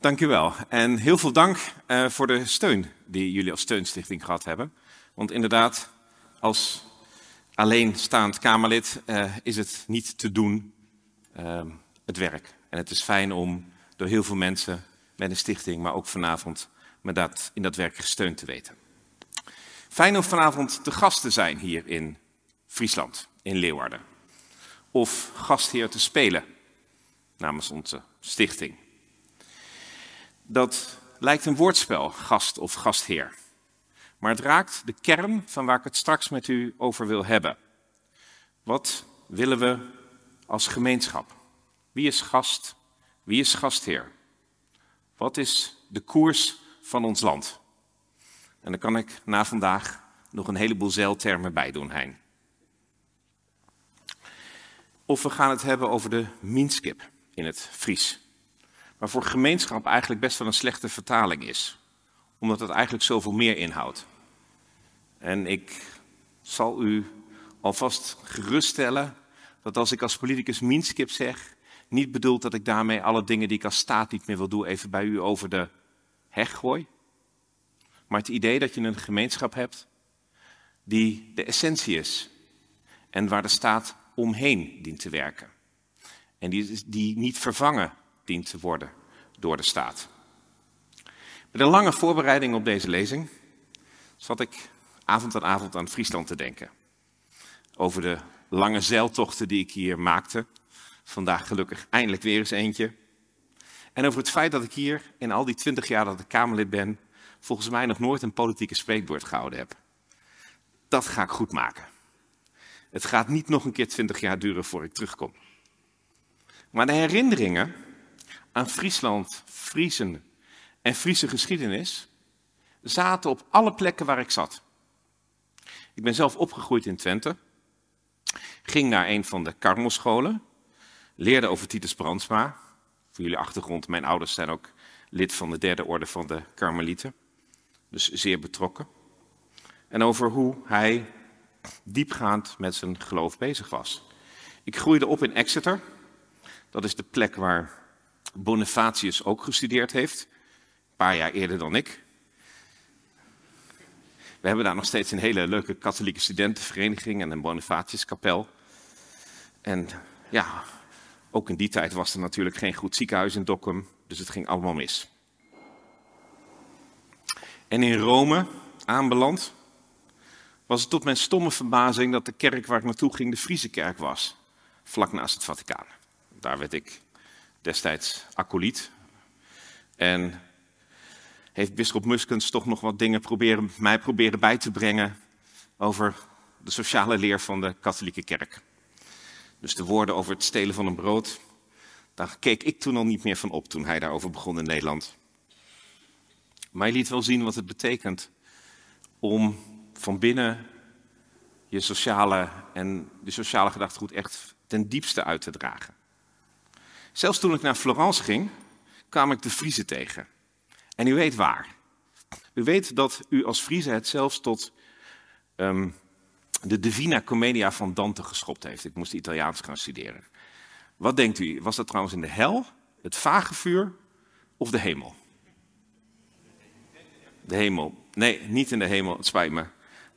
Dank u wel. En heel veel dank uh, voor de steun die jullie als steunstichting gehad hebben. Want inderdaad, als alleenstaand Kamerlid uh, is het niet te doen, uh, het werk. En het is fijn om door heel veel mensen met een stichting, maar ook vanavond, met dat, in dat werk gesteund te weten. Fijn om vanavond te gast te zijn hier in Friesland, in Leeuwarden. Of gastheer te spelen namens onze stichting. Dat lijkt een woordspel, gast of gastheer. Maar het raakt de kern van waar ik het straks met u over wil hebben. Wat willen we als gemeenschap? Wie is gast? Wie is gastheer? Wat is de koers van ons land? En daar kan ik na vandaag nog een heleboel zeiltermen bij doen, Hein. Of we gaan het hebben over de minskip in het Fries. Maar voor gemeenschap eigenlijk best wel een slechte vertaling is. Omdat het eigenlijk zoveel meer inhoudt. En ik zal u alvast geruststellen dat als ik als politicus minskip zeg, niet bedoelt dat ik daarmee alle dingen die ik als staat niet meer wil doen, even bij u over de heg gooi. Maar het idee dat je een gemeenschap hebt die de essentie is en waar de staat omheen dient te werken. En die, die niet vervangen te worden door de staat. Met een lange voorbereiding op deze lezing zat ik avond aan avond aan Friesland te denken. Over de lange zeiltochten die ik hier maakte. Vandaag gelukkig eindelijk weer eens eentje. En over het feit dat ik hier in al die twintig jaar dat ik Kamerlid ben, volgens mij nog nooit een politieke spreekwoord gehouden heb. Dat ga ik goed maken. Het gaat niet nog een keer twintig jaar duren voor ik terugkom. Maar de herinneringen aan Friesland, Friesen en Friese geschiedenis zaten op alle plekken waar ik zat. Ik ben zelf opgegroeid in Twente, ging naar een van de Karmelscholen, leerde over Titus Brandsma. Voor jullie achtergrond, mijn ouders zijn ook lid van de derde orde van de Karmelieten, dus zeer betrokken. En over hoe hij diepgaand met zijn geloof bezig was. Ik groeide op in Exeter, dat is de plek waar Bonifatius ook gestudeerd heeft, een paar jaar eerder dan ik. We hebben daar nog steeds een hele leuke katholieke studentenvereniging en een Bonifatiuskapel. En ja, ook in die tijd was er natuurlijk geen goed ziekenhuis in Dokkum, dus het ging allemaal mis. En in Rome, aanbeland, was het tot mijn stomme verbazing dat de kerk waar ik naartoe ging de Friese kerk was, vlak naast het Vaticaan. Daar werd ik destijds acoliet. En heeft bischop Muskens toch nog wat dingen proberen, mij proberen bij te brengen over de sociale leer van de katholieke kerk. Dus de woorden over het stelen van een brood, daar keek ik toen al niet meer van op toen hij daarover begon in Nederland. Maar hij liet wel zien wat het betekent om van binnen je sociale en de sociale gedachtegoed echt ten diepste uit te dragen. Zelfs toen ik naar Florence ging, kwam ik de Friese tegen. En u weet waar. U weet dat u als Friese het zelfs tot um, de Divina Commedia van Dante geschopt heeft. Ik moest Italiaans gaan studeren. Wat denkt u? Was dat trouwens in de hel, het vage vuur of de hemel? De hemel. Nee, niet in de hemel, het spijt me.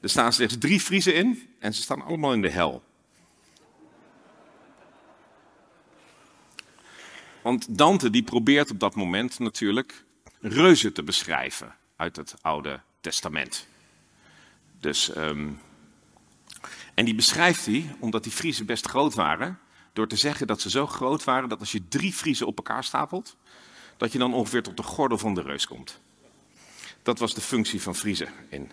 Er staan slechts drie Friese in en ze staan allemaal in de hel. Want Dante die probeert op dat moment natuurlijk reuzen te beschrijven uit het Oude Testament. Dus, um, en die beschrijft hij, omdat die Friesen best groot waren, door te zeggen dat ze zo groot waren dat als je drie Friesen op elkaar stapelt, dat je dan ongeveer tot de gordel van de reus komt. Dat was de functie van Friese in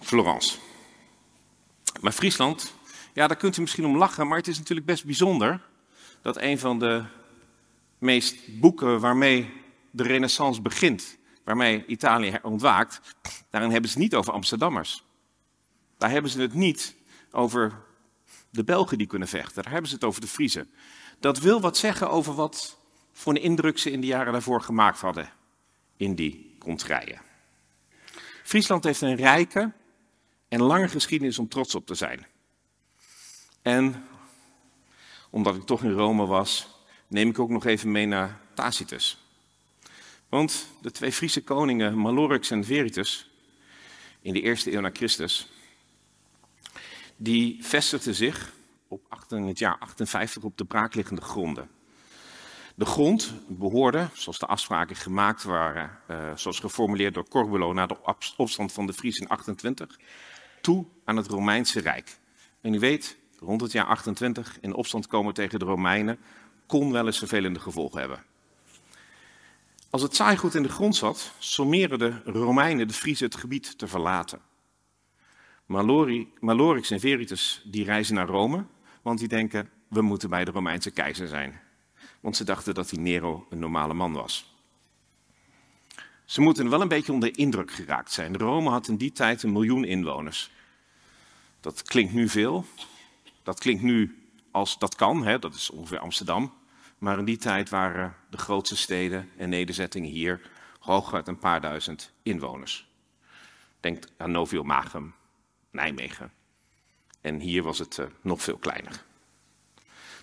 Florence. Maar Friesland, ja, daar kunt u misschien om lachen, maar het is natuurlijk best bijzonder dat een van de meest boeken waarmee de renaissance begint, waarmee Italië ontwaakt, daarin hebben ze het niet over Amsterdammers. Daar hebben ze het niet over de Belgen die kunnen vechten, daar hebben ze het over de Friezen. Dat wil wat zeggen over wat voor een indruk ze in de jaren daarvoor gemaakt hadden in die kontrijen. Friesland heeft een rijke en lange geschiedenis om trots op te zijn. En omdat ik toch in Rome was, neem ik ook nog even mee naar Tacitus. Want de twee Friese koningen Malorix en Veritus in de eerste eeuw na Christus, die vestigden zich op het jaar 58 op de braakliggende gronden. De grond behoorde, zoals de afspraken gemaakt waren, uh, zoals geformuleerd door Corbulo na de opstand van de Fries in 28, toe aan het Romeinse Rijk. En u weet, rond het jaar 28 in opstand komen tegen de Romeinen kon wel eens vervelende gevolgen hebben. Als het zaaigoed in de grond zat, sommeren de Romeinen de Friese het gebied te verlaten. Malori, Malorix en Veritus die reizen naar Rome, want die denken, we moeten bij de Romeinse keizer zijn. Want ze dachten dat die Nero een normale man was. Ze moeten wel een beetje onder indruk geraakt zijn. Rome had in die tijd een miljoen inwoners. Dat klinkt nu veel. Dat klinkt nu als dat kan, hè? dat is ongeveer Amsterdam. Maar in die tijd waren de grootste steden en nederzettingen hier hooguit een paar duizend inwoners. Denk aan Novio Magum, Nijmegen. En hier was het uh, nog veel kleiner.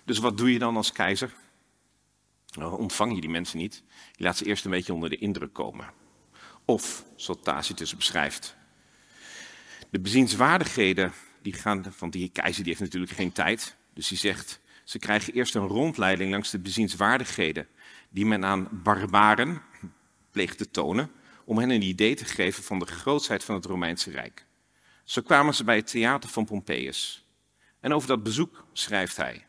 Dus wat doe je dan als keizer? Nou, ontvang je die mensen niet. Je laat ze eerst een beetje onder de indruk komen. Of, zoals Tacitus beschrijft, de bezienswaardigheden die gaan, van die keizer die heeft natuurlijk geen tijd. Dus die zegt, ze krijgen eerst een rondleiding langs de bezienswaardigheden die men aan barbaren pleegt te tonen, om hen een idee te geven van de grootsheid van het Romeinse Rijk. Zo kwamen ze bij het theater van Pompeius. En over dat bezoek schrijft hij.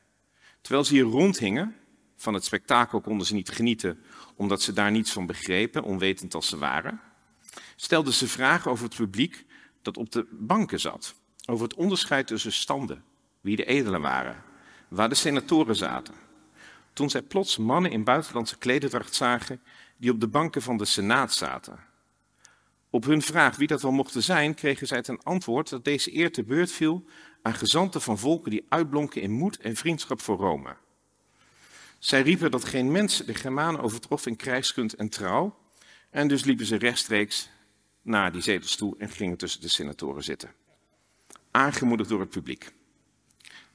Terwijl ze hier rondhingen, van het spektakel konden ze niet genieten, omdat ze daar niets van begrepen, onwetend als ze waren, stelden ze vragen over het publiek dat op de banken zat, over het onderscheid tussen standen, wie de edelen waren, waar de senatoren zaten. Toen zij plots mannen in buitenlandse klederdracht zagen die op de banken van de Senaat zaten. Op hun vraag wie dat wel mochten zijn, kregen zij ten antwoord dat deze eer te beurt viel aan gezanten van volken die uitblonken in moed en vriendschap voor Rome. Zij riepen dat geen mens de Germanen overtrof in krijgskunst en trouw, en dus liepen ze rechtstreeks naar die zetels toe en gingen tussen de senatoren zitten. Aangemoedigd door het publiek,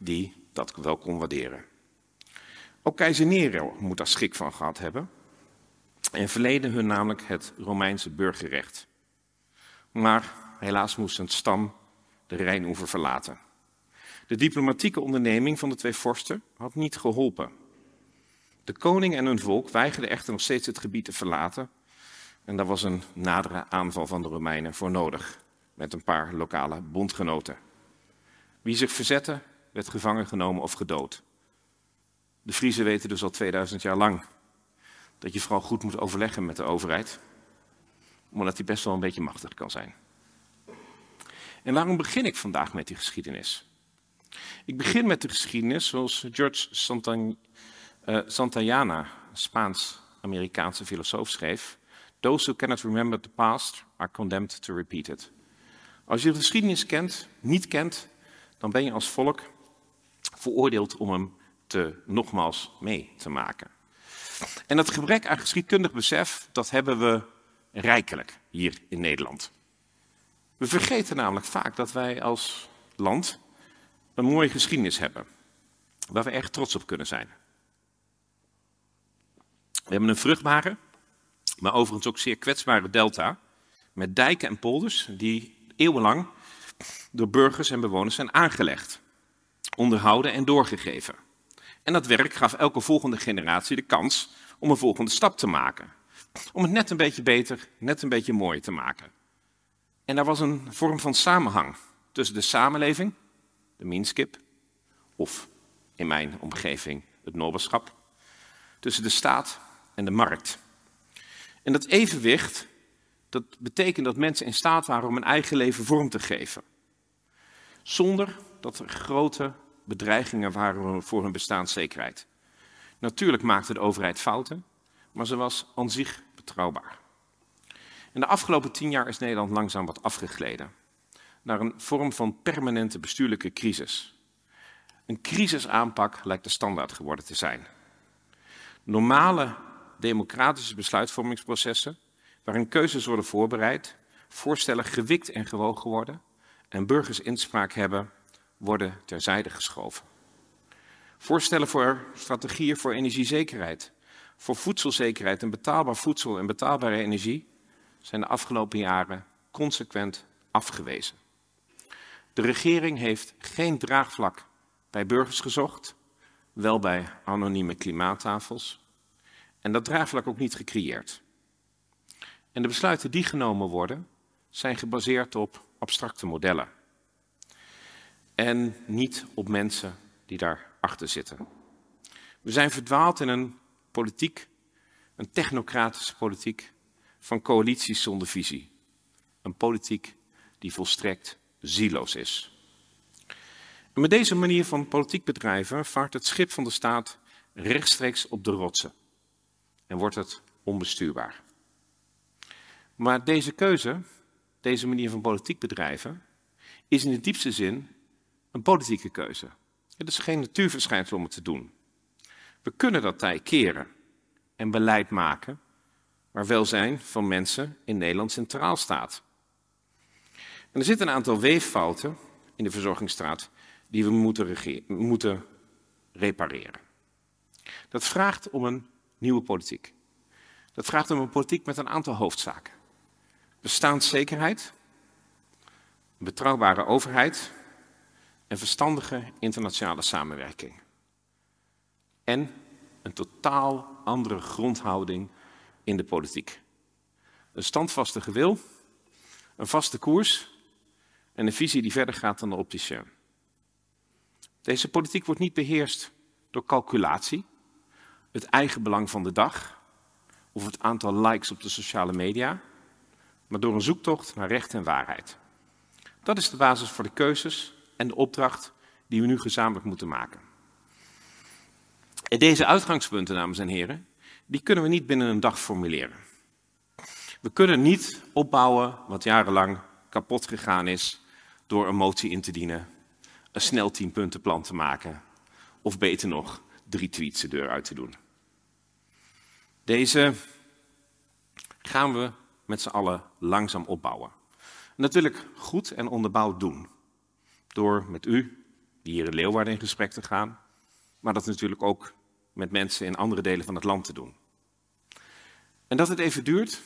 die dat wel kon waarderen. Ook keizer Nero moet daar schik van gehad hebben en verleden hun namelijk het Romeinse burgerrecht. Maar helaas moest een stam de Rijnoever verlaten. De diplomatieke onderneming van de twee vorsten had niet geholpen. De koning en hun volk weigerden echter nog steeds het gebied te verlaten. En daar was een nadere aanval van de Romeinen voor nodig, met een paar lokale bondgenoten. Wie zich verzette, werd gevangen genomen of gedood. De Friese weten dus al 2000 jaar lang dat je vooral goed moet overleggen met de overheid, omdat die best wel een beetje machtig kan zijn. En waarom begin ik vandaag met die geschiedenis? Ik begin met de geschiedenis zoals George Santana, uh, Santayana, Spaans-Amerikaanse filosoof, schreef: Those who cannot remember the past are condemned to repeat it. Als je de geschiedenis kent, niet kent, dan ben je als volk veroordeeld om hem te, nogmaals mee te maken. En dat gebrek aan geschiedkundig besef, dat hebben we rijkelijk hier in Nederland. We vergeten namelijk vaak dat wij als land een mooie geschiedenis hebben, waar we erg trots op kunnen zijn. We hebben een vruchtbare, maar overigens ook zeer kwetsbare delta, met dijken en polders die eeuwenlang door burgers en bewoners zijn aangelegd, onderhouden en doorgegeven. En dat werk gaf elke volgende generatie de kans om een volgende stap te maken. Om het net een beetje beter, net een beetje mooier te maken. En daar was een vorm van samenhang tussen de samenleving, de minskip, of in mijn omgeving het nobelschap, tussen de staat en de markt. En dat evenwicht, dat betekent dat mensen in staat waren om hun eigen leven vorm te geven. Zonder dat er grote bedreigingen waren voor hun bestaanszekerheid. Natuurlijk maakte de overheid fouten, maar ze was aan zich betrouwbaar. In de afgelopen tien jaar is Nederland langzaam wat afgegleden naar een vorm van permanente bestuurlijke crisis. Een crisisaanpak lijkt de standaard geworden te zijn. Normale democratische besluitvormingsprocessen, waarin keuzes worden voorbereid, voorstellen gewikt en gewogen worden en burgers inspraak hebben, worden terzijde geschoven. Voorstellen voor strategieën voor energiezekerheid, voor voedselzekerheid en betaalbaar voedsel en betaalbare energie zijn de afgelopen jaren consequent afgewezen. De regering heeft geen draagvlak bij burgers gezocht, wel bij anonieme klimaattafels, en dat draagvlak ook niet gecreëerd. En de besluiten die genomen worden, zijn gebaseerd op abstracte modellen. En niet op mensen die daarachter zitten. We zijn verdwaald in een politiek, een technocratische politiek van coalities zonder visie. Een politiek die volstrekt zieloos is. En met deze manier van politiek bedrijven vaart het schip van de staat rechtstreeks op de rotsen en wordt het onbestuurbaar. Maar deze keuze, deze manier van politiek bedrijven, is in de diepste zin een politieke keuze. Het is geen natuurverschijnsel om het te doen. We kunnen dat tij keren en beleid maken waar welzijn van mensen in Nederland centraal staat. En er zitten een aantal weeffouten in de verzorgingsstraat die we moeten, moeten repareren. Dat vraagt om een nieuwe politiek. Dat vraagt om een politiek met een aantal hoofdzaken. Bestaanszekerheid, een betrouwbare overheid en verstandige internationale samenwerking. En een totaal andere grondhouding in de politiek. Een standvaste gewil, een vaste koers en een visie die verder gaat dan de opticien. Deze politiek wordt niet beheerst door calculatie, het eigen belang van de dag of het aantal likes op de sociale media, maar door een zoektocht naar recht en waarheid. Dat is de basis voor de keuzes en de opdracht die we nu gezamenlijk moeten maken. En deze uitgangspunten, dames en heren, die kunnen we niet binnen een dag formuleren. We kunnen niet opbouwen wat jarenlang kapot gegaan is door een motie in te dienen, een snel tienpuntenplan te maken of beter nog drie tweets de deur uit te doen. Deze gaan we met z'n allen langzaam opbouwen. Ik goed en onderbouwd doen. Door met u, hier in Leeuwarden, in gesprek te gaan, maar dat natuurlijk ook met mensen in andere delen van het land te doen. En dat het even duurt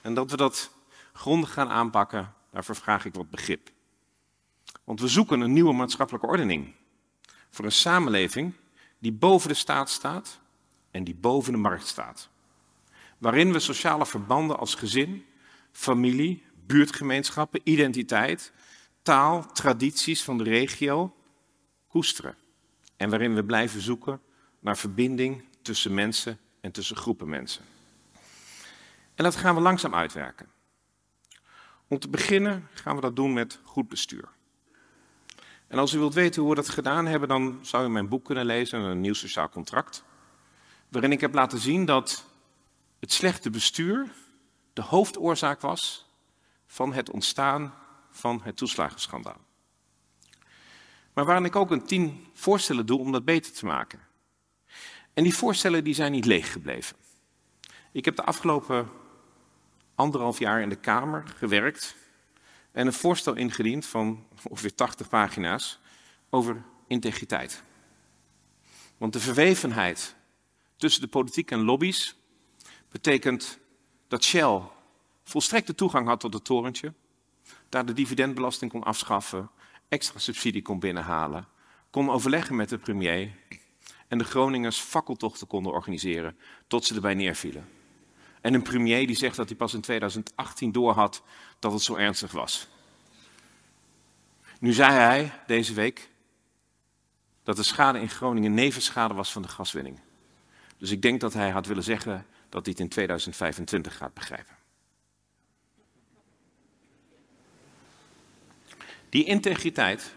en dat we dat grondig gaan aanpakken, daarvoor vraag ik wat begrip. Want we zoeken een nieuwe maatschappelijke ordening voor een samenleving die boven de staat staat en die boven de markt staat. Waarin we sociale verbanden als gezin, familie, buurtgemeenschappen, identiteit, taal, tradities van de regio koesteren. En waarin we blijven zoeken naar verbinding tussen mensen en tussen groepen mensen. En dat gaan we langzaam uitwerken. Om te beginnen gaan we dat doen met goed bestuur. En als u wilt weten hoe we dat gedaan hebben, dan zou u mijn boek kunnen lezen, een nieuw sociaal contract, waarin ik heb laten zien dat het slechte bestuur de hoofdoorzaak was van het ontstaan van het toeslagenschandaal. Maar waarin ik ook een tien voorstellen doe om dat beter te maken. En die voorstellen die zijn niet leeg gebleven. Ik heb de afgelopen anderhalf jaar in de Kamer gewerkt en een voorstel ingediend van ongeveer 80 pagina's over integriteit. Want de verwevenheid tussen de politiek en lobby's betekent dat Shell volstrekte toegang had tot het torentje, daar de dividendbelasting kon afschaffen, extra subsidie kon binnenhalen, kon overleggen met de premier en de Groningers fakkeltochten konden organiseren tot ze erbij neervielen. En een premier die zegt dat hij pas in 2018 doorhad dat het zo ernstig was. Nu zei hij deze week dat de schade in Groningen nevenschade was van de gaswinning. Dus ik denk dat hij had willen zeggen dat hij het in 2025 gaat begrijpen. Die integriteit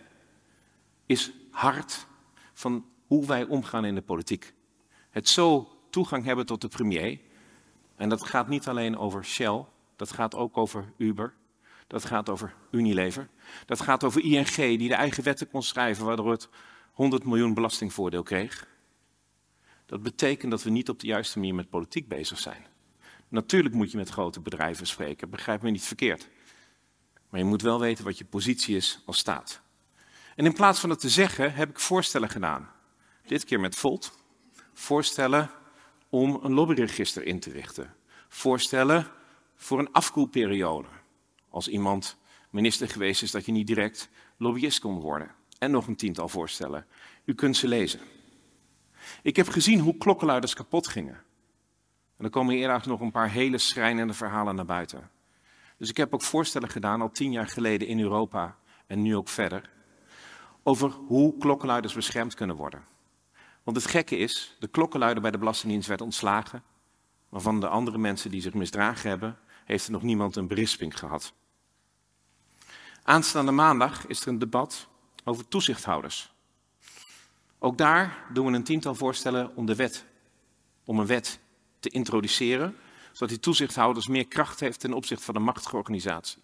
is hard van hoe wij omgaan in de politiek. Het zo toegang hebben tot de premier. En dat gaat niet alleen over Shell, dat gaat ook over Uber, dat gaat over Unilever, dat gaat over ING die de eigen wetten kon schrijven waardoor het 100 miljoen belastingvoordeel kreeg. Dat betekent dat we niet op de juiste manier met politiek bezig zijn. Natuurlijk moet je met grote bedrijven spreken, begrijp me niet verkeerd. Maar je moet wel weten wat je positie is als staat. En in plaats van het te zeggen, heb ik voorstellen gedaan. Dit keer met Volt. Voorstellen om een lobbyregister in te richten. Voorstellen voor een afkoelperiode. Als iemand minister geweest is, dat je niet direct lobbyist kon worden. En nog een tiental voorstellen. U kunt ze lezen. Ik heb gezien hoe klokkenluiders kapot gingen. En er komen eerder nog een paar hele schrijnende verhalen naar buiten. Dus ik heb ook voorstellen gedaan, al tien jaar geleden in Europa en nu ook verder, over hoe klokkenluiders beschermd kunnen worden. Want het gekke is, de klokkenluider bij de Belastingdienst werd ontslagen, maar van de andere mensen die zich misdragen hebben, heeft er nog niemand een berisping gehad. Aanstaande maandag is er een debat over toezichthouders. Ook daar doen we een tiental voorstellen om de wet, om een wet te introduceren, zodat die toezichthouders meer kracht heeft ten opzichte van de machtige organisatie.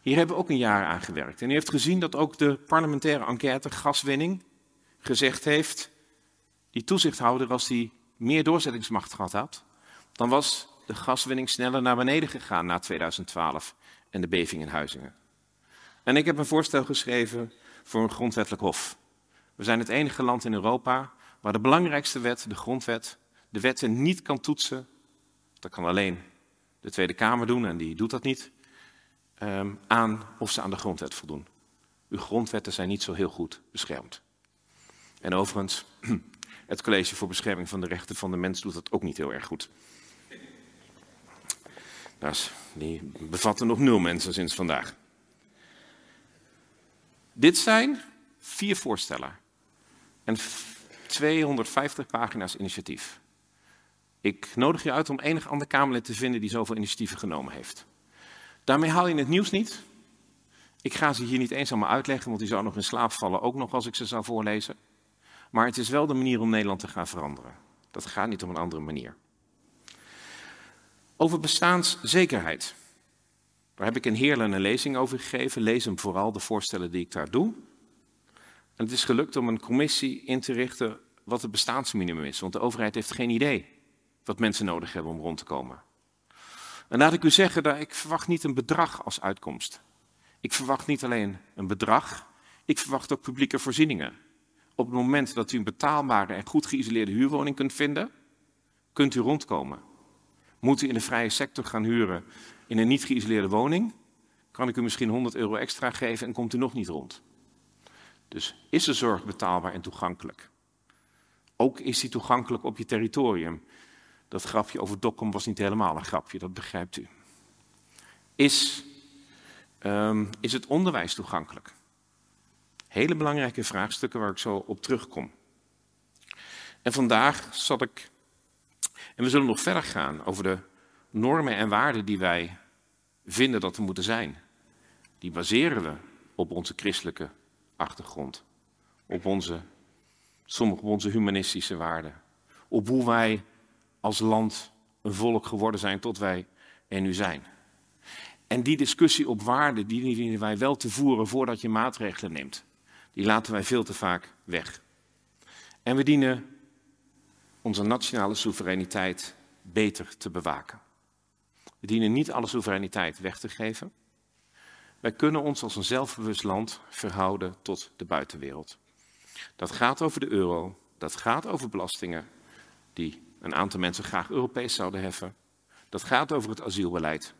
Hier hebben we ook een jaar aan gewerkt. En u heeft gezien dat ook de parlementaire enquête gaswinning gezegd heeft, die toezichthouder, als die meer doorzettingsmacht gehad had, dan was de gaswinning sneller naar beneden gegaan na 2012 en de beving in Huizingen. En ik heb een voorstel geschreven voor een grondwettelijk hof. We zijn het enige land in Europa waar de belangrijkste wet, de grondwet, de wetten niet kan toetsen. Dat kan alleen de Tweede Kamer doen en die doet dat niet. Ehm, aan of ze aan de grondwet voldoen. Uw grondwetten zijn niet zo heel goed beschermd. En overigens, het College voor Bescherming van de Rechten van de Mens doet dat ook niet heel erg goed. Dus die bevatten nog nul mensen sinds vandaag. Dit zijn vier voorstellen en 250 pagina's initiatief. Ik nodig je uit om enig ander Kamerlid te vinden die zoveel initiatieven genomen heeft. Daarmee haal je het nieuws niet. Ik ga ze hier niet eens allemaal uitleggen, want die zou nog in slaap vallen, ook nog als ik ze zou voorlezen. Maar het is wel de manier om Nederland te gaan veranderen. Dat gaat niet op een andere manier. Over bestaanszekerheid. Daar heb ik een lezing over gegeven. Lees hem vooral, de voorstellen die ik daar doe. En het is gelukt om een commissie in te richten wat het bestaansminimum is. Want de overheid heeft geen idee wat mensen nodig hebben om rond te komen. En laat ik u zeggen, dat ik verwacht niet een bedrag als uitkomst. Ik verwacht niet alleen een bedrag, ik verwacht ook publieke voorzieningen. Op het moment dat u een betaalbare en goed geïsoleerde huurwoning kunt vinden, kunt u rondkomen. Moet u in de vrije sector gaan huren in een niet geïsoleerde woning, kan ik u misschien 100 euro extra geven en komt u nog niet rond. Dus is de zorg betaalbaar en toegankelijk? Ook is die toegankelijk op je territorium. Dat grapje over Dokkum was niet helemaal een grapje, dat begrijpt u. Is, um, is het onderwijs toegankelijk? Hele belangrijke vraagstukken waar ik zo op terugkom. En vandaag zat ik, en we zullen nog verder gaan over de normen en waarden die wij vinden dat er moeten zijn. Die baseren we op onze christelijke achtergrond, op onze, sommige op onze humanistische waarden, op hoe wij als land een volk geworden zijn tot wij er nu zijn. En die discussie op waarden, die dienen wij wel te voeren voordat je maatregelen neemt. Die laten wij veel te vaak weg. En we dienen onze nationale soevereiniteit beter te bewaken. We dienen niet alle soevereiniteit weg te geven. Wij kunnen ons als een zelfbewust land verhouden tot de buitenwereld. Dat gaat over de euro, dat gaat over belastingen die een aantal mensen graag Europees zouden heffen. Dat gaat over het asielbeleid.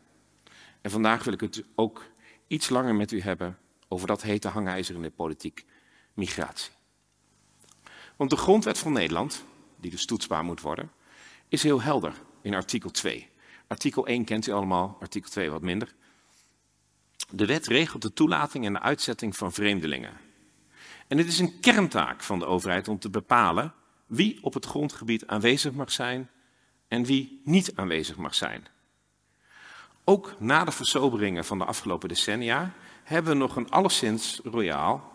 En vandaag wil ik het ook iets langer met u hebben over dat hete hangijzer in de politiek, migratie. Want de grondwet van Nederland, die dus toetsbaar moet worden, is heel helder in artikel 2. Artikel 1 kent u allemaal, artikel 2 wat minder. De wet regelt de toelating en de uitzetting van vreemdelingen. En het is een kerntaak van de overheid om te bepalen wie op het grondgebied aanwezig mag zijn en wie niet aanwezig mag zijn. Ook na de versoberingen van de afgelopen decennia hebben we nog een alleszins royaal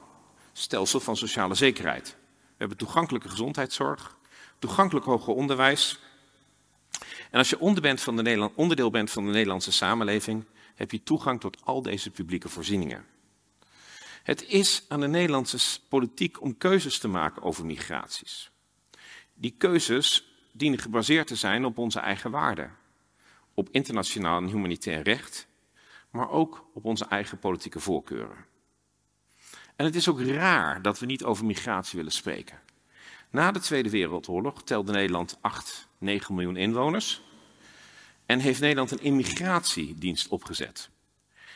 stelsel van sociale zekerheid. We hebben toegankelijke gezondheidszorg, toegankelijk hoger onderwijs. En als je onderdeel bent van de Nederlandse samenleving, heb je toegang tot al deze publieke voorzieningen. Het is aan de Nederlandse politiek om keuzes te maken over migraties. Die keuzes dienen gebaseerd te zijn op onze eigen waarden, op internationaal en humanitair recht, maar ook op onze eigen politieke voorkeuren. En het is ook raar dat we niet over migratie willen spreken. Na de Tweede Wereldoorlog telde Nederland 8, 9 miljoen inwoners en heeft Nederland een immigratiedienst opgezet.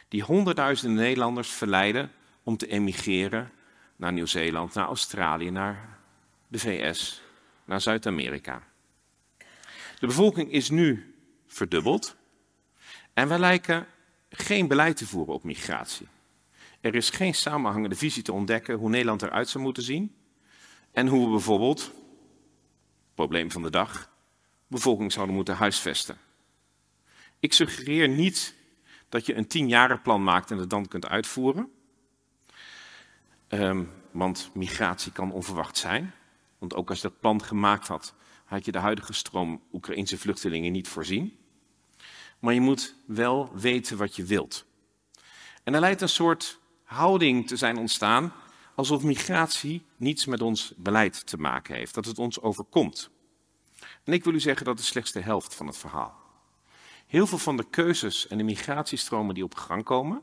Die honderdduizenden Nederlanders verleiden om te emigreren naar Nieuw-Zeeland, naar Australië, naar de VS, naar Zuid-Amerika. De bevolking is nu verdubbeld en wij lijken geen beleid te voeren op migratie. Er is geen samenhangende visie te ontdekken hoe Nederland eruit zou moeten zien en hoe we bijvoorbeeld, probleem van de dag, bevolking zouden moeten huisvesten. Ik suggereer niet dat je een tienjarenplan maakt en het dan kunt uitvoeren. Um, want migratie kan onverwacht zijn. Want ook als je dat plan gemaakt had, had je de huidige stroom Oekraïnse vluchtelingen niet voorzien. Maar je moet wel weten wat je wilt. En er lijkt een soort houding te zijn ontstaan alsof migratie niets met ons beleid te maken heeft, dat het ons overkomt. En ik wil u zeggen dat is slechts de helft van het verhaal. Heel veel van de keuzes en de migratiestromen die op gang komen,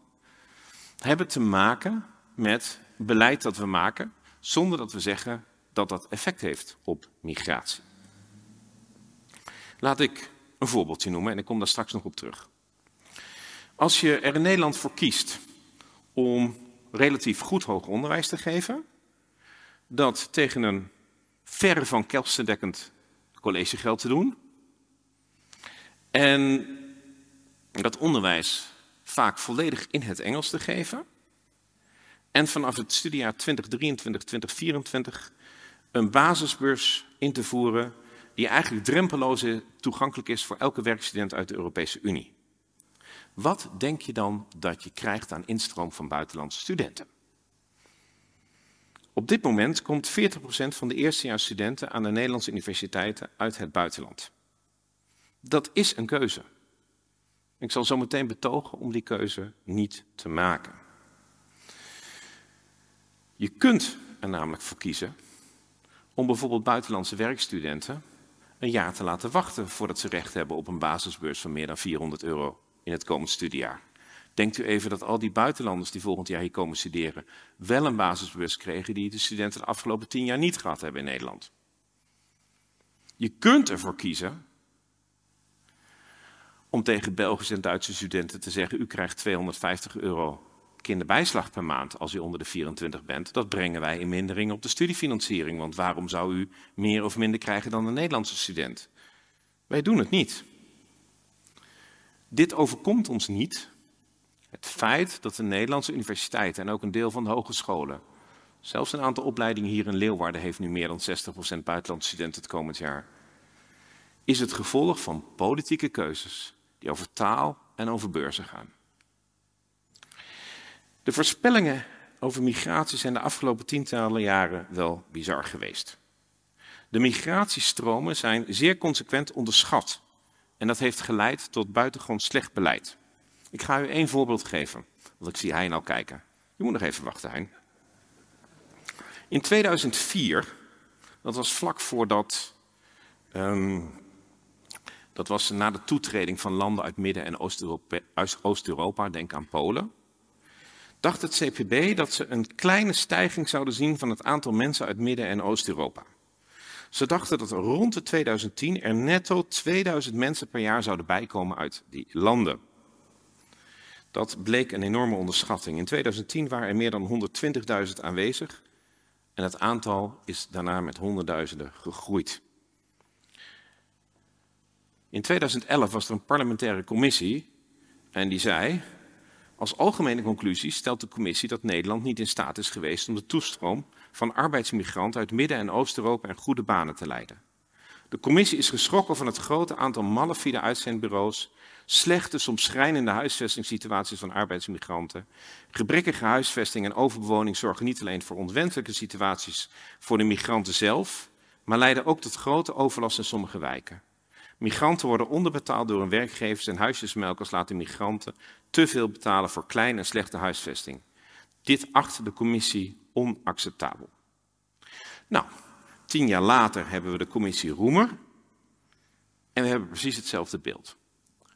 hebben te maken met beleid dat we maken, zonder dat we zeggen dat dat effect heeft op migratie. Laat ik een voorbeeldje noemen en ik kom daar straks nog op terug. Als je er in Nederland voor kiest om relatief goed hoger onderwijs te geven, dat tegen een verre van kelsterdekkend collegegeld te doen, en dat onderwijs vaak volledig in het Engels te geven, en vanaf het studiejaar 2023-2024 een basisbeurs in te voeren die eigenlijk drempeloos toegankelijk is voor elke werkstudent uit de Europese Unie. Wat denk je dan dat je krijgt aan instroom van buitenlandse studenten? Op dit moment komt 40% van de eerstejaarsstudenten aan de Nederlandse universiteiten uit het buitenland. Dat is een keuze. Ik zal zo meteen betogen om die keuze niet te maken. Je kunt er namelijk voor kiezen om bijvoorbeeld buitenlandse werkstudenten een jaar te laten wachten voordat ze recht hebben op een basisbeurs van meer dan 400 euro in het komend studiejaar. Denkt u even dat al die buitenlanders die volgend jaar hier komen studeren wel een basisbeurs kregen die de studenten de afgelopen tien jaar niet gehad hebben in Nederland. Je kunt ervoor kiezen om tegen Belgische en Duitse studenten te zeggen: u krijgt 250 euro kinderbijslag per maand als u onder de 24 bent. Dat brengen wij in mindering op de studiefinanciering. Want waarom zou u meer of minder krijgen dan een Nederlandse student? Wij doen het niet. Dit overkomt ons niet. Het feit dat de Nederlandse universiteiten en ook een deel van de hogescholen, zelfs een aantal opleidingen hier in Leeuwarden heeft nu meer dan 60% buitenlandse studenten het komend jaar, is het gevolg van politieke keuzes die over taal en over beurzen gaan. De voorspellingen over migratie zijn de afgelopen tientallen jaren wel bizar geweest. De migratiestromen zijn zeer consequent onderschat en dat heeft geleid tot buitengewoon slecht beleid. Ik ga u één voorbeeld geven, want ik zie Hein al kijken. Je moet nog even wachten, Hein. In 2004, dat was vlak voordat um, dat was na de toetreding van landen uit Midden- en Oost-Europa, denk aan Polen. Dacht het CPB dat ze een kleine stijging zouden zien van het aantal mensen uit Midden- en Oost-Europa. Ze dachten dat rond de 2010 er netto 2000 mensen per jaar zouden bijkomen uit die landen. Dat bleek een enorme onderschatting. In 2010 waren er meer dan 120.000 aanwezig en het aantal is daarna met honderdduizenden gegroeid. In 2011 was er een parlementaire commissie en die zei, als algemene conclusie stelt de commissie dat Nederland niet in staat is geweest om de toestroom van arbeidsmigranten uit Midden- en Oost-Europa in goede banen te leiden. De commissie is geschrokken van het grote aantal malafide uitzendbureaus, slechte, soms schrijnende huisvestingssituaties van arbeidsmigranten, gebrekkige huisvesting en overbewoning zorgen niet alleen voor onwenselijke situaties voor de migranten zelf, maar leiden ook tot grote overlast in sommige wijken. Migranten worden onderbetaald door hun werkgevers en huisjesmelkers laten migranten te veel betalen voor kleine en slechte huisvesting. Dit acht de commissie onacceptabel. Nou, tien jaar later hebben we de commissie Roemer en we hebben precies hetzelfde beeld.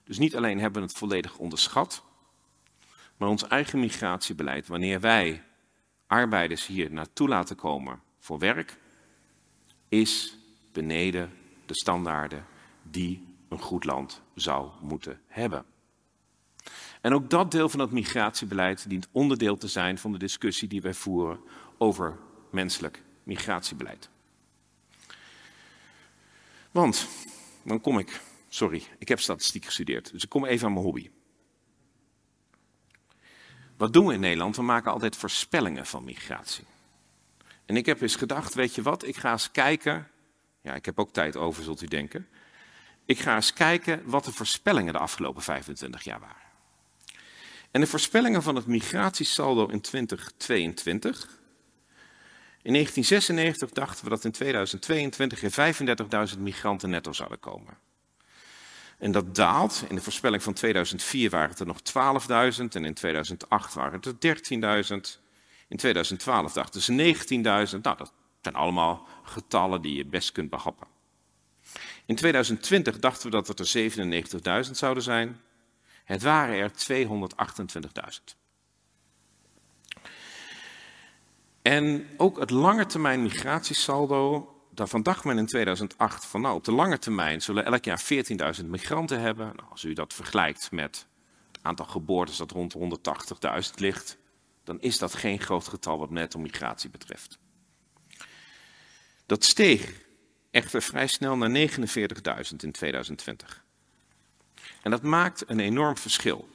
Dus niet alleen hebben we het volledig onderschat, maar ons eigen migratiebeleid, wanneer wij arbeiders hier naartoe laten komen voor werk, is beneden de standaarden die een goed land zou moeten hebben. En ook dat deel van het migratiebeleid dient onderdeel te zijn van de discussie die wij voeren over menselijk migratiebeleid. Want, dan kom ik, sorry, ik heb statistiek gestudeerd, dus ik kom even aan mijn hobby. Wat doen we in Nederland? We maken altijd voorspellingen van migratie. En ik heb eens gedacht, weet je wat, ik ga eens kijken, ja, ik heb ook tijd over, zult u denken. Ik ga eens kijken wat de voorspellingen de afgelopen 25 jaar waren. En de voorspellingen van het migratiesaldo in 2022. In 1996 dachten we dat in 2022 er 35.000 migranten netto zouden komen. En dat daalt. In de voorspelling van 2004 waren het er nog 12.000 en in 2008 waren het er 13.000. In 2012 dachten ze 19.000. Nou, dat zijn allemaal getallen die je best kunt behappen. In 2020 dachten we dat het er 97.000 zouden zijn. Het waren er 228.000. En ook het langetermijn migratiesaldo, daarvan dacht men in 2008 van nou op de lange termijn zullen elk jaar 14.000 migranten hebben. Nou, als u dat vergelijkt met het aantal geboortes dat rond 180.000 ligt, dan is dat geen groot getal wat net om migratie betreft. Dat steeg echter vrij snel naar 49.000 in 2020. En dat maakt een enorm verschil.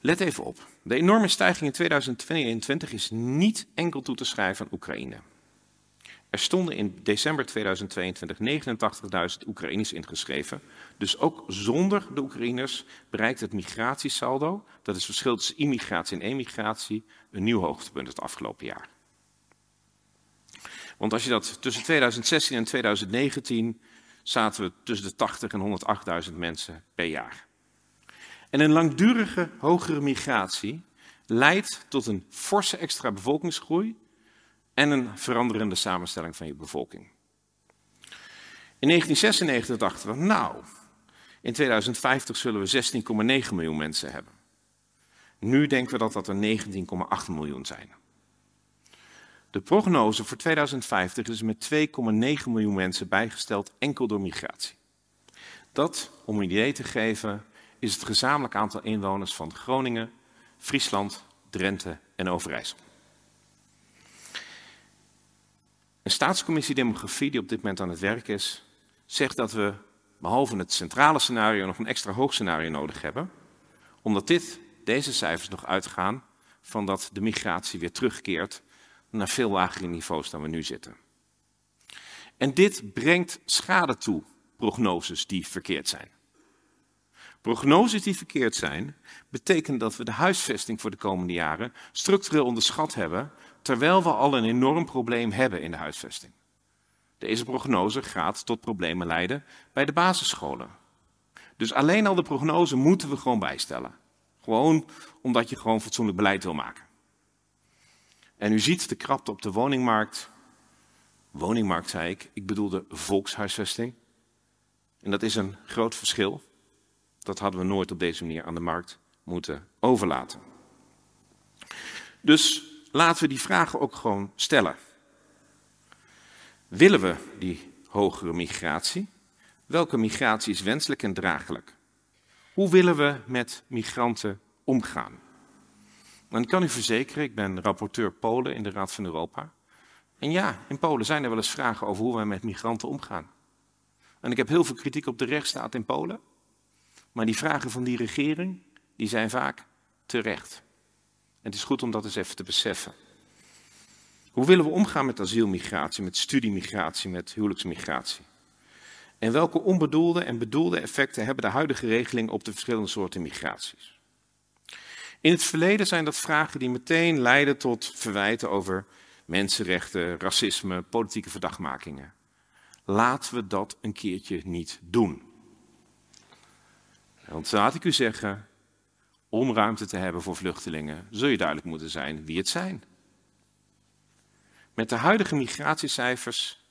Let even op. De enorme stijging in 2022 is niet enkel toe te schrijven aan Oekraïne. Er stonden in december 2022 89.000 Oekraïners ingeschreven. Dus ook zonder de Oekraïners bereikt het migratiesaldo, dat is het verschil tussen immigratie en emigratie, een nieuw hoogtepunt het afgelopen jaar. Want als je dat tussen 2016 en 2019 zaten we tussen de 80 en 108.000 mensen per jaar. En een langdurige hogere migratie leidt tot een forse extra bevolkingsgroei en een veranderende samenstelling van je bevolking. In 1996 dachten we, nou, in 2050 zullen we 16,9 miljoen mensen hebben. Nu denken we dat dat er 19,8 miljoen zijn. De prognose voor 2050 is met 2,9 miljoen mensen bijgesteld enkel door migratie. Dat, om een idee te geven, is het gezamenlijk aantal inwoners van Groningen, Friesland, Drenthe en Overijssel. Een staatscommissie demografie die op dit moment aan het werk is, zegt dat we behalve het centrale scenario nog een extra hoog scenario nodig hebben, omdat dit, deze cijfers nog uitgaan van dat de migratie weer terugkeert naar veel lagere niveaus dan we nu zitten. En dit brengt schade toe, prognoses die verkeerd zijn. Prognoses die verkeerd zijn, betekenen dat we de huisvesting voor de komende jaren structureel onderschat hebben, terwijl we al een enorm probleem hebben in de huisvesting. Deze prognose gaat tot problemen leiden bij de basisscholen. Dus alleen al de prognose moeten we gewoon bijstellen. Gewoon omdat je gewoon fatsoenlijk beleid wil maken. En u ziet de krapte op de woningmarkt. Woningmarkt zei ik, ik bedoelde volkshuisvesting. En dat is een groot verschil. Dat hadden we nooit op deze manier aan de markt moeten overlaten. Dus laten we die vragen ook gewoon stellen. Willen we die hogere migratie? Welke migratie is wenselijk en draaglijk? Hoe willen we met migranten omgaan? Dan kan u verzekeren, ik ben rapporteur Polen in de Raad van Europa. En ja, in Polen zijn er wel eens vragen over hoe wij met migranten omgaan. En ik heb heel veel kritiek op de rechtsstaat in Polen. Maar die vragen van die regering, die zijn vaak terecht. En het is goed om dat eens even te beseffen. Hoe willen we omgaan met asielmigratie, met studiemigratie, met huwelijksmigratie? En welke onbedoelde en bedoelde effecten hebben de huidige regeling op de verschillende soorten migraties? In het verleden zijn dat vragen die meteen leiden tot verwijten over mensenrechten, racisme, politieke verdachtmakingen. Laten we dat een keertje niet doen. Want laat ik u zeggen, om ruimte te hebben voor vluchtelingen, zul je duidelijk moeten zijn wie het zijn. Met de huidige migratiecijfers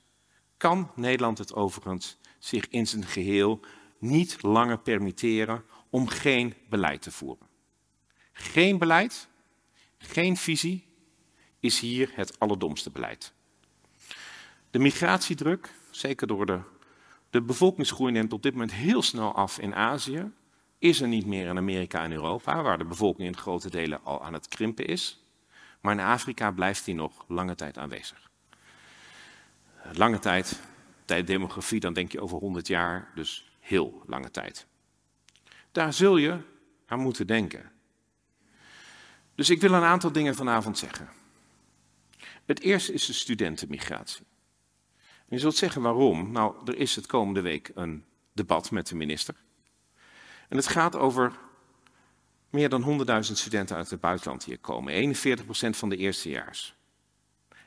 kan Nederland het overigens zich in zijn geheel niet langer permitteren om geen beleid te voeren. Geen beleid, geen visie is hier het allerdomste beleid. De migratiedruk, zeker door de, de bevolkingsgroei, neemt op dit moment heel snel af in Azië. Is er niet meer in Amerika en Europa, waar de bevolking in grote delen al aan het krimpen is. Maar in Afrika blijft die nog lange tijd aanwezig. Lange tijd, tijd demografie, dan denk je over 100 jaar, dus heel lange tijd. Daar zul je aan moeten denken. Dus ik wil een aantal dingen vanavond zeggen. Het eerste is de studentenmigratie. je zult zeggen waarom. Nou, er is het komende week een debat met de minister. En het gaat over meer dan 100.000 studenten uit het buitenland hier komen. 41% van de eerstejaars.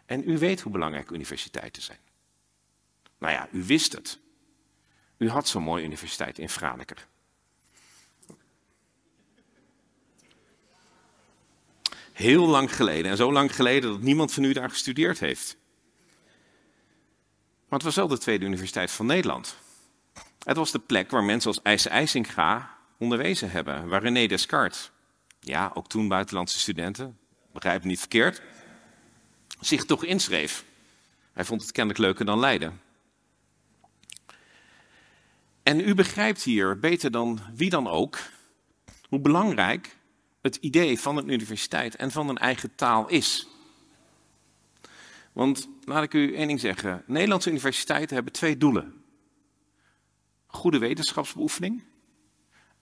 En u weet hoe belangrijk universiteiten zijn. Nou ja, u wist het. U had zo'n mooie universiteit in Franeker. Heel lang geleden. En zo lang geleden dat niemand van u daar gestudeerd heeft. Maar het was wel de tweede universiteit van Nederland. Het was de plek waar mensen als IJs IJsinga onderwezen hebben. Waar René Descartes, ja, ook toen buitenlandse studenten, begrijp niet verkeerd, zich toch inschreef. Hij vond het kennelijk leuker dan Leiden. En u begrijpt hier beter dan wie dan ook hoe belangrijk het idee van een universiteit en van een eigen taal is. Want laat ik u één ding zeggen: Nederlandse universiteiten hebben twee doelen: goede wetenschapsbeoefening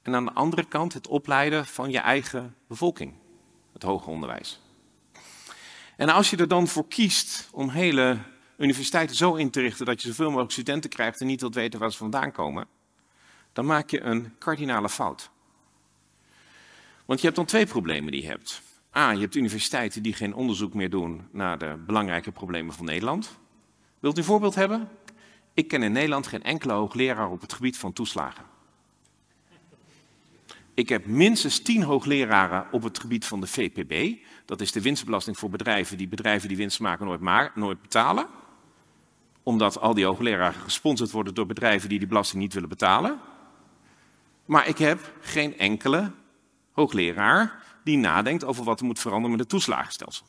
en aan de andere kant het opleiden van je eigen bevolking, het hoger onderwijs. En als je er dan voor kiest om hele universiteiten zo in te richten dat je zoveel mogelijk studenten krijgt en niet wilt weten waar ze vandaan komen, dan maak je een kardinale fout. Want je hebt dan twee problemen die je hebt. A, je hebt universiteiten die geen onderzoek meer doen naar de belangrijke problemen van Nederland. Wilt u een voorbeeld hebben? Ik ken in Nederland geen enkele hoogleraar op het gebied van toeslagen. Ik heb minstens tien hoogleraren op het gebied van de VPB. Dat is de winstbelasting voor bedrijven die bedrijven die winst maken nooit, maar, nooit betalen. Omdat al die hoogleraren gesponsord worden door bedrijven die die belasting niet willen betalen. Maar ik heb geen enkele hoogleraar die nadenkt over wat er moet veranderen met het toeslagenstelsel.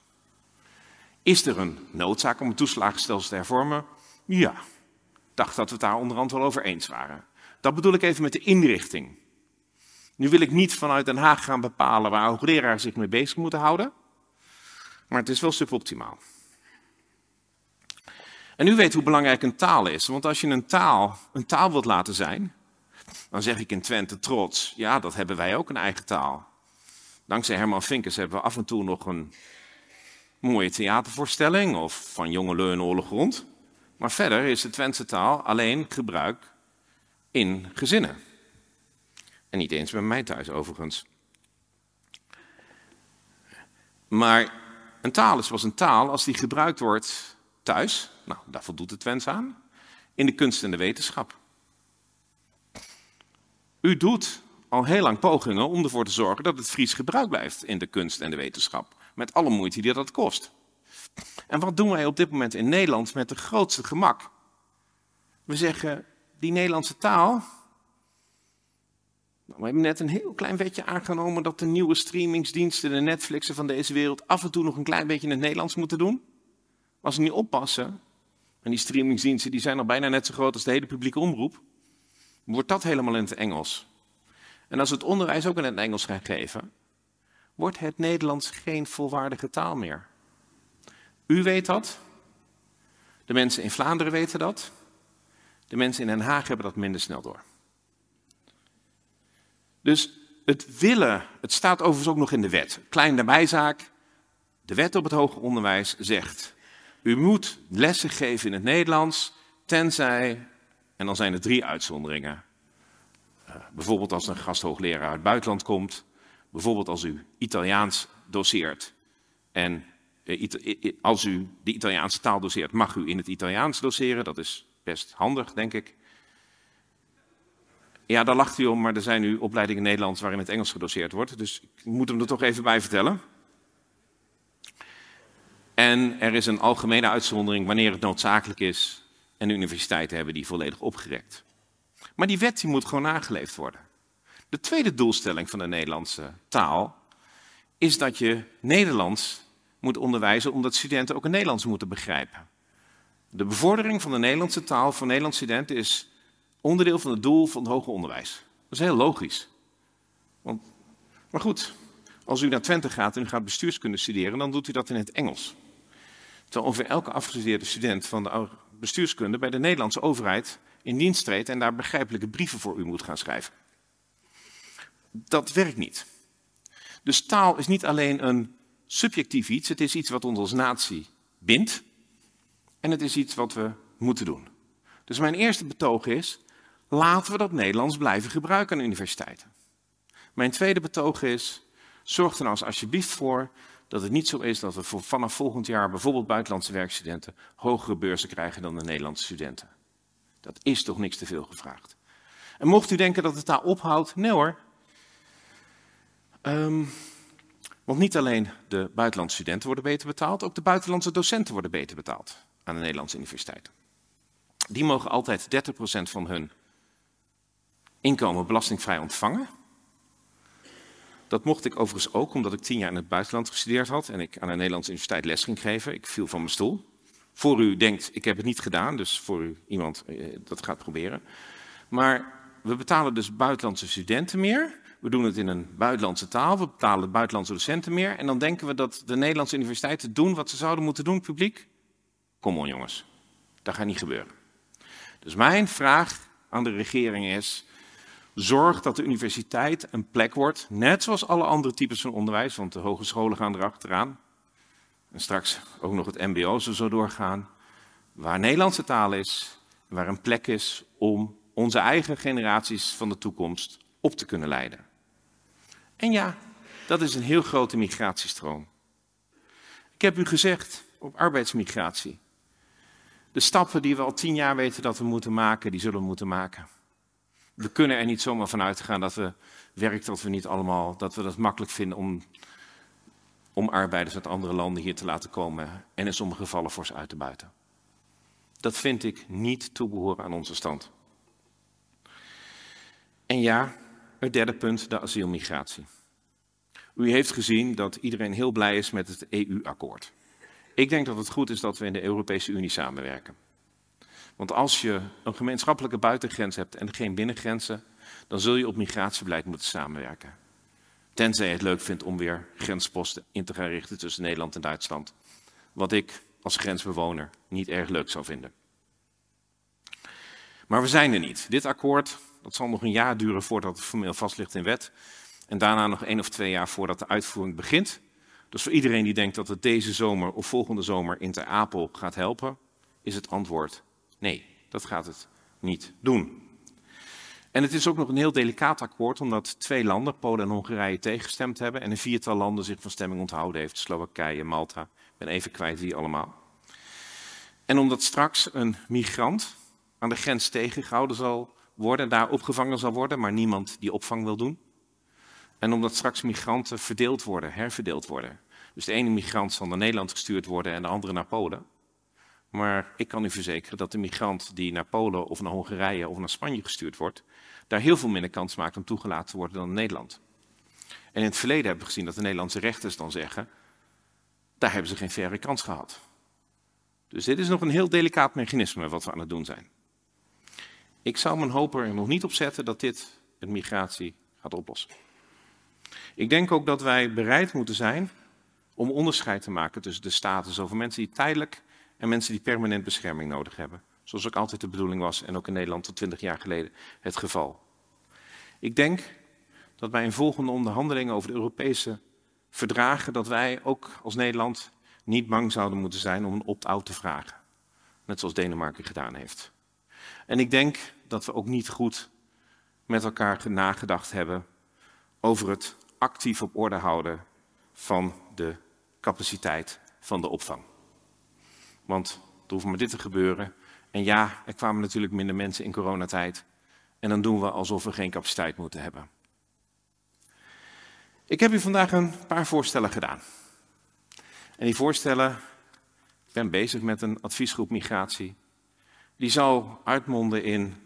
Is er een noodzaak om het toeslagenstelsel te hervormen? Ja, ik dacht dat we het daar onderhand wel over eens waren. Dat bedoel ik even met de inrichting. Nu wil ik niet vanuit Den Haag gaan bepalen waar hoogleraren zich mee bezig moeten houden, maar het is wel suboptimaal. En u weet hoe belangrijk een taal is, want als je een taal een taal wilt laten zijn, dan zeg ik in Twente trots, ja, dat hebben wij ook een eigen taal. Dankzij Herman Vinkers hebben we af en toe nog een mooie theatervoorstelling of van Jonge Leun Oorlog rond. Maar verder is de Twentse taal alleen gebruik in gezinnen. En niet eens bij mij thuis overigens. Maar een taal is pas een taal als die gebruikt wordt thuis. Nou, daar voldoet de Twents aan. In de kunst en de wetenschap. U doet al heel lang pogingen om ervoor te zorgen dat het Fries gebruikt blijft in de kunst en de wetenschap. Met alle moeite die dat kost. En wat doen wij op dit moment in Nederland met de grootste gemak? We zeggen, die Nederlandse taal. Nou, we hebben net een heel klein wetje aangenomen dat de nieuwe streamingsdiensten, de Netflixen van deze wereld, af en toe nog een klein beetje in het Nederlands moeten doen. Als ze niet oppassen, en die streamingsdiensten die zijn al bijna net zo groot als de hele publieke omroep, wordt dat helemaal in het Engels. En als het onderwijs ook in het Engels gaat geven, wordt het Nederlands geen volwaardige taal meer. U weet dat. De mensen in Vlaanderen weten dat. De mensen in Den Haag hebben dat minder snel door. Dus het willen, het staat overigens ook nog in de wet. Kleine bijzaak. De wet op het hoger onderwijs zegt: u moet lessen geven in het Nederlands, tenzij en dan zijn er drie uitzonderingen. Uh, bijvoorbeeld als een gasthoogleraar uit het buitenland komt. Bijvoorbeeld als u Italiaans doseert. En uh, als u de Italiaanse taal doseert, mag u in het Italiaans doseren. Dat is best handig, denk ik. Ja, daar lacht u om, maar er zijn nu opleidingen Nederlands waarin het Engels gedoseerd wordt. Dus ik moet hem er toch even bij vertellen. En er is een algemene uitzondering wanneer het noodzakelijk is en universiteiten hebben die volledig opgerekt. Maar die wet die moet gewoon nageleefd worden. De tweede doelstelling van de Nederlandse taal is dat je Nederlands moet onderwijzen omdat studenten ook het Nederlands moeten begrijpen. De bevordering van de Nederlandse taal voor Nederlandse studenten is onderdeel van het doel van het hoger onderwijs. Dat is heel logisch. Want, maar goed, als u naar Twente gaat en u gaat bestuurskunde studeren, dan doet u dat in het Engels. Terwijl ongeveer elke afgestudeerde student van de bestuurskunde bij de Nederlandse overheid in dienst treedt en daar begrijpelijke brieven voor u moet gaan schrijven. Dat werkt niet. Dus taal is niet alleen een subjectief iets, het is iets wat ons als natie bindt en het is iets wat we moeten doen. Dus mijn eerste betoog is, laten we dat Nederlands blijven gebruiken aan universiteiten. Mijn tweede betoog is, zorg er nou alsjeblieft voor dat het niet zo is dat we vanaf volgend jaar bijvoorbeeld buitenlandse werkstudenten hogere beurzen krijgen dan de Nederlandse studenten. Dat is toch niks te veel gevraagd. En mocht u denken dat het daar ophoudt, nee hoor. Um, want niet alleen de buitenlandse studenten worden beter betaald, ook de buitenlandse docenten worden beter betaald aan de Nederlandse universiteiten. Die mogen altijd 30% van hun inkomen belastingvrij ontvangen. Dat mocht ik overigens ook, omdat ik tien jaar in het buitenland gestudeerd had en ik aan een Nederlandse universiteit les ging geven. Ik viel van mijn stoel. Voor u denkt, ik heb het niet gedaan, dus voor u iemand eh, dat gaat proberen. Maar we betalen dus buitenlandse studenten meer. We doen het in een buitenlandse taal, we betalen buitenlandse docenten meer. En dan denken we dat de Nederlandse universiteiten doen wat ze zouden moeten doen, publiek. Kom on jongens, dat gaat niet gebeuren. Dus mijn vraag aan de regering is, zorg dat de universiteit een plek wordt, net zoals alle andere types van onderwijs, want de hogescholen gaan erachteraan. En straks ook nog het mbo zo, zo doorgaan. Waar Nederlandse taal is, waar een plek is om onze eigen generaties van de toekomst op te kunnen leiden. En ja, dat is een heel grote migratiestroom. Ik heb u gezegd op arbeidsmigratie. De stappen die we al tien jaar weten dat we moeten maken, die zullen we moeten maken. We kunnen er niet zomaar van uitgaan dat we werk dat we niet allemaal, dat we dat makkelijk vinden om, om arbeiders uit andere landen hier te laten komen en in sommige gevallen voor ze uit te buiten. Dat vind ik niet toebehoren aan onze stand. En ja, het derde punt, de asielmigratie. U heeft gezien dat iedereen heel blij is met het EU-akkoord. Ik denk dat het goed is dat we in de Europese Unie samenwerken. Want als je een gemeenschappelijke buitengrens hebt en geen binnengrenzen, dan zul je op migratiebeleid moeten samenwerken. Tenzij je het leuk vindt om weer grensposten in te gaan richten tussen Nederland en Duitsland. Wat ik als grensbewoner niet erg leuk zou vinden. Maar we zijn er niet. Dit akkoord dat zal nog een jaar duren voordat het formeel vast ligt in wet. En daarna nog één of twee jaar voordat de uitvoering begint. Dus voor iedereen die denkt dat het deze zomer of volgende zomer in Ter Apel gaat helpen, is het antwoord nee, dat gaat het niet doen. En het is ook nog een heel delicaat akkoord, omdat twee landen, Polen en Hongarije, tegengestemd hebben en een viertal landen zich van stemming onthouden heeft, Slowakije, Malta. Ik ben even kwijt wie allemaal. En omdat straks een migrant aan de grens tegengehouden zal worden, daar opgevangen zal worden, maar niemand die opvang wil doen. En omdat straks migranten verdeeld worden, herverdeeld worden. Dus de ene migrant zal naar Nederland gestuurd worden en de andere naar Polen. Maar ik kan u verzekeren dat de migrant die naar Polen of naar Hongarije of naar Spanje gestuurd wordt, daar heel veel minder kans maakt om toegelaten te worden dan in Nederland. En in het verleden hebben we gezien dat de Nederlandse rechters dan zeggen, daar hebben ze geen verre kans gehad. Dus dit is nog een heel delicaat mechanisme wat we aan het doen zijn. Ik zou mijn hoop er nog niet op zetten dat dit het migratie gaat oplossen. Ik denk ook dat wij bereid moeten zijn om onderscheid te maken tussen de status over mensen die tijdelijk en mensen die permanent bescherming nodig hebben. Zoals ook altijd de bedoeling was en ook in Nederland tot 20 jaar geleden het geval. Ik denk dat bij een volgende onderhandeling over de Europese verdragen, dat wij ook als Nederland niet bang zouden moeten zijn om een opt-out te vragen. Net zoals Denemarken gedaan heeft. En ik denk dat we ook niet goed met elkaar nagedacht hebben over het actief op orde houden van de capaciteit van de opvang. Want er hoeft maar dit te gebeuren. En ja, er kwamen natuurlijk minder mensen in coronatijd. En dan doen we alsof we geen capaciteit moeten hebben. Ik heb u vandaag een paar voorstellen gedaan. En die voorstellen, ik ben bezig met een adviesgroep migratie die zou uitmonden in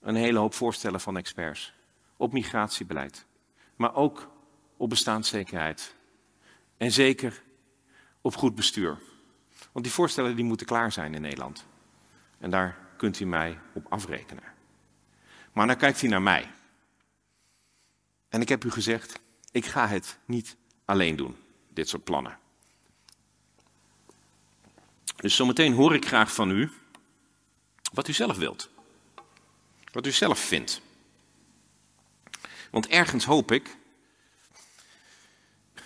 een hele hoop voorstellen van experts. Op migratiebeleid, maar ook op bestaanszekerheid. En zeker op goed bestuur. Want die voorstellen die moeten klaar zijn in Nederland. En daar kunt u mij op afrekenen. Maar dan kijkt hij naar mij. En ik heb u gezegd, ik ga het niet alleen doen, dit soort plannen. Dus zometeen hoor ik graag van u wat u zelf wilt. Wat u zelf vindt. Want ergens hoop ik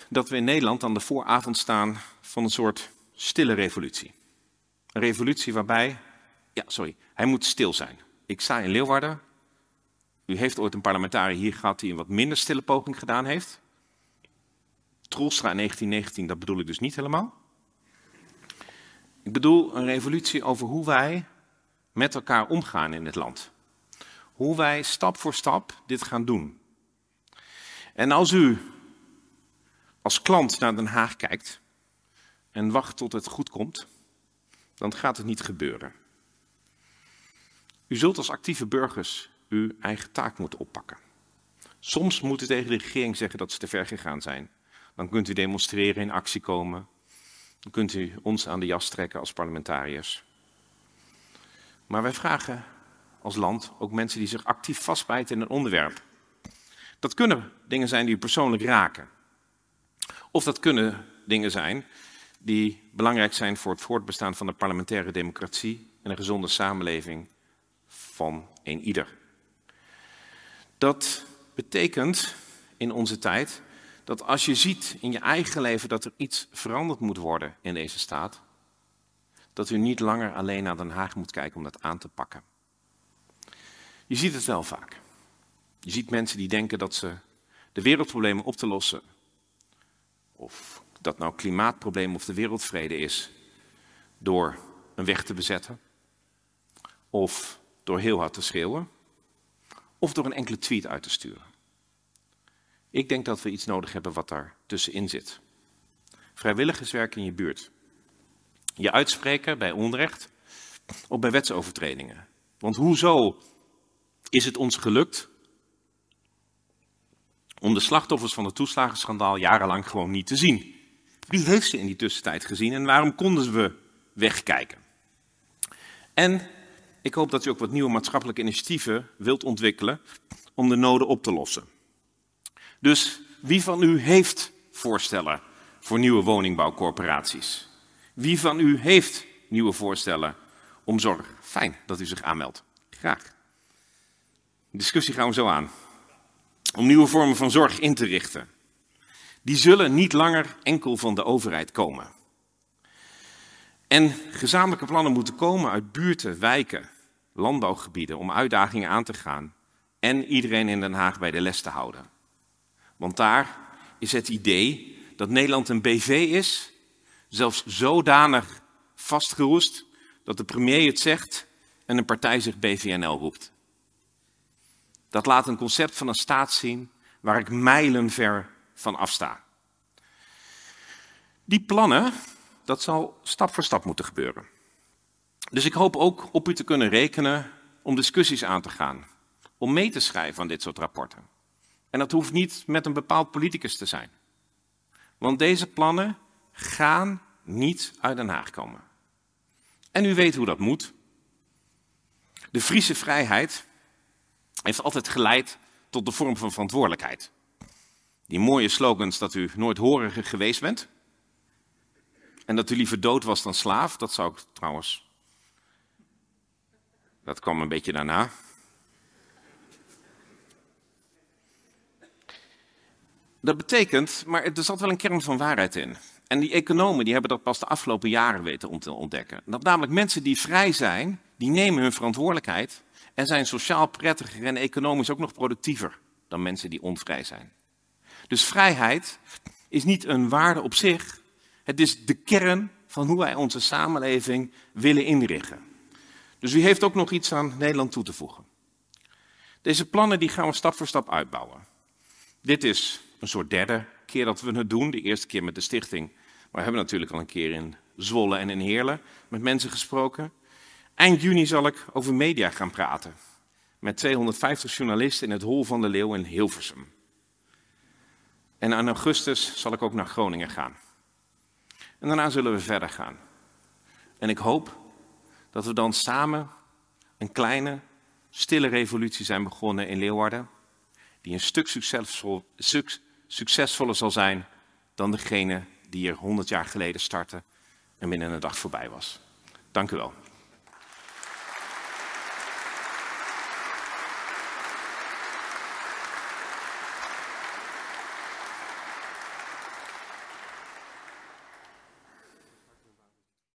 dat we in Nederland aan de vooravond staan van een soort stille revolutie. Een revolutie waarbij, ja sorry, hij moet stil zijn. Ik sta in Leeuwarden. U heeft ooit een parlementariër hier gehad die een wat minder stille poging gedaan heeft. Troelstra in 1919, dat bedoel ik dus niet helemaal. Ik bedoel een revolutie over hoe wij met elkaar omgaan in het land. Hoe wij stap voor stap dit gaan doen. En als u als klant naar Den Haag kijkt en wacht tot het goed komt, dan gaat het niet gebeuren. U zult als actieve burgers uw eigen taak moeten oppakken. Soms moet u tegen de regering zeggen dat ze te ver gegaan zijn. Dan kunt u demonstreren, in actie komen. Dan kunt u ons aan de jas trekken als parlementariërs. Maar wij vragen als land ook mensen die zich actief vastbijten in een onderwerp. Dat kunnen dingen zijn die u persoonlijk raken. Of dat kunnen dingen zijn die belangrijk zijn voor het voortbestaan van de parlementaire democratie en een gezonde samenleving van een ieder. Dat betekent in onze tijd dat als je ziet in je eigen leven dat er iets veranderd moet worden in deze staat, dat u niet langer alleen naar Den Haag moet kijken om dat aan te pakken. Je ziet het wel vaak. Je ziet mensen die denken dat ze de wereldproblemen op te lossen, of dat nou klimaatprobleem of de wereldvrede is, door een weg te bezetten, of door heel hard te schreeuwen, of door een enkele tweet uit te sturen. Ik denk dat we iets nodig hebben wat daar tussenin zit. Vrijwilligerswerk in je buurt. Je uitspreken bij onrecht of bij wetsovertredingen. Want hoezo is het ons gelukt om de slachtoffers van het toeslagenschandaal jarenlang gewoon niet te zien? Wie heeft ze in die tussentijd gezien en waarom konden we wegkijken? En ik hoop dat u ook wat nieuwe maatschappelijke initiatieven wilt ontwikkelen om de noden op te lossen. Dus wie van u heeft voorstellen voor nieuwe woningbouwcorporaties? Wie van u heeft nieuwe voorstellen om zorg? Fijn dat u zich aanmeldt. Graag. De discussie gaan we zo aan. Om nieuwe vormen van zorg in te richten. Die zullen niet langer enkel van de overheid komen. En gezamenlijke plannen moeten komen uit buurten, wijken, landbouwgebieden om uitdagingen aan te gaan en iedereen in Den Haag bij de les te houden. Want daar is het idee dat Nederland een BV is, zelfs zodanig vastgeroest dat de premier het zegt en een partij zich BVNL roept. Dat laat een concept van een staat zien waar ik mijlenver van afsta. Die plannen, dat zal stap voor stap moeten gebeuren. Dus ik hoop ook op u te kunnen rekenen om discussies aan te gaan, om mee te schrijven aan dit soort rapporten. En dat hoeft niet met een bepaald politicus te zijn. Want deze plannen gaan niet uit Den Haag komen. En u weet hoe dat moet. De Friese vrijheid heeft altijd geleid tot de vorm van verantwoordelijkheid. Die mooie slogans dat u nooit horiger geweest bent. En dat u liever dood was dan slaaf, dat zou ik trouwens. Dat kwam een beetje daarna. Dat betekent, maar er zat wel een kern van waarheid in. En die economen die hebben dat pas de afgelopen jaren weten te ontdekken. Dat namelijk mensen die vrij zijn, die nemen hun verantwoordelijkheid en zijn sociaal prettiger en economisch ook nog productiever dan mensen die onvrij zijn. Dus vrijheid is niet een waarde op zich, het is de kern van hoe wij onze samenleving willen inrichten. Dus u heeft ook nog iets aan Nederland toe te voegen. Deze plannen die gaan we stap voor stap uitbouwen. Dit is een soort derde keer dat we het doen. De eerste keer met de stichting. Maar we hebben natuurlijk al een keer in Zwolle en in Heerlen met mensen gesproken. Eind juni zal ik over media gaan praten. Met 250 journalisten in het Hol van de Leeuw in Hilversum. En in augustus zal ik ook naar Groningen gaan. En daarna zullen we verder gaan. En ik hoop dat we dan samen een kleine, stille revolutie zijn begonnen in Leeuwarden, die een stuk succesvol, succesvoller zal zijn dan degene die er 100 jaar geleden startte en binnen een dag voorbij was. Dank u wel.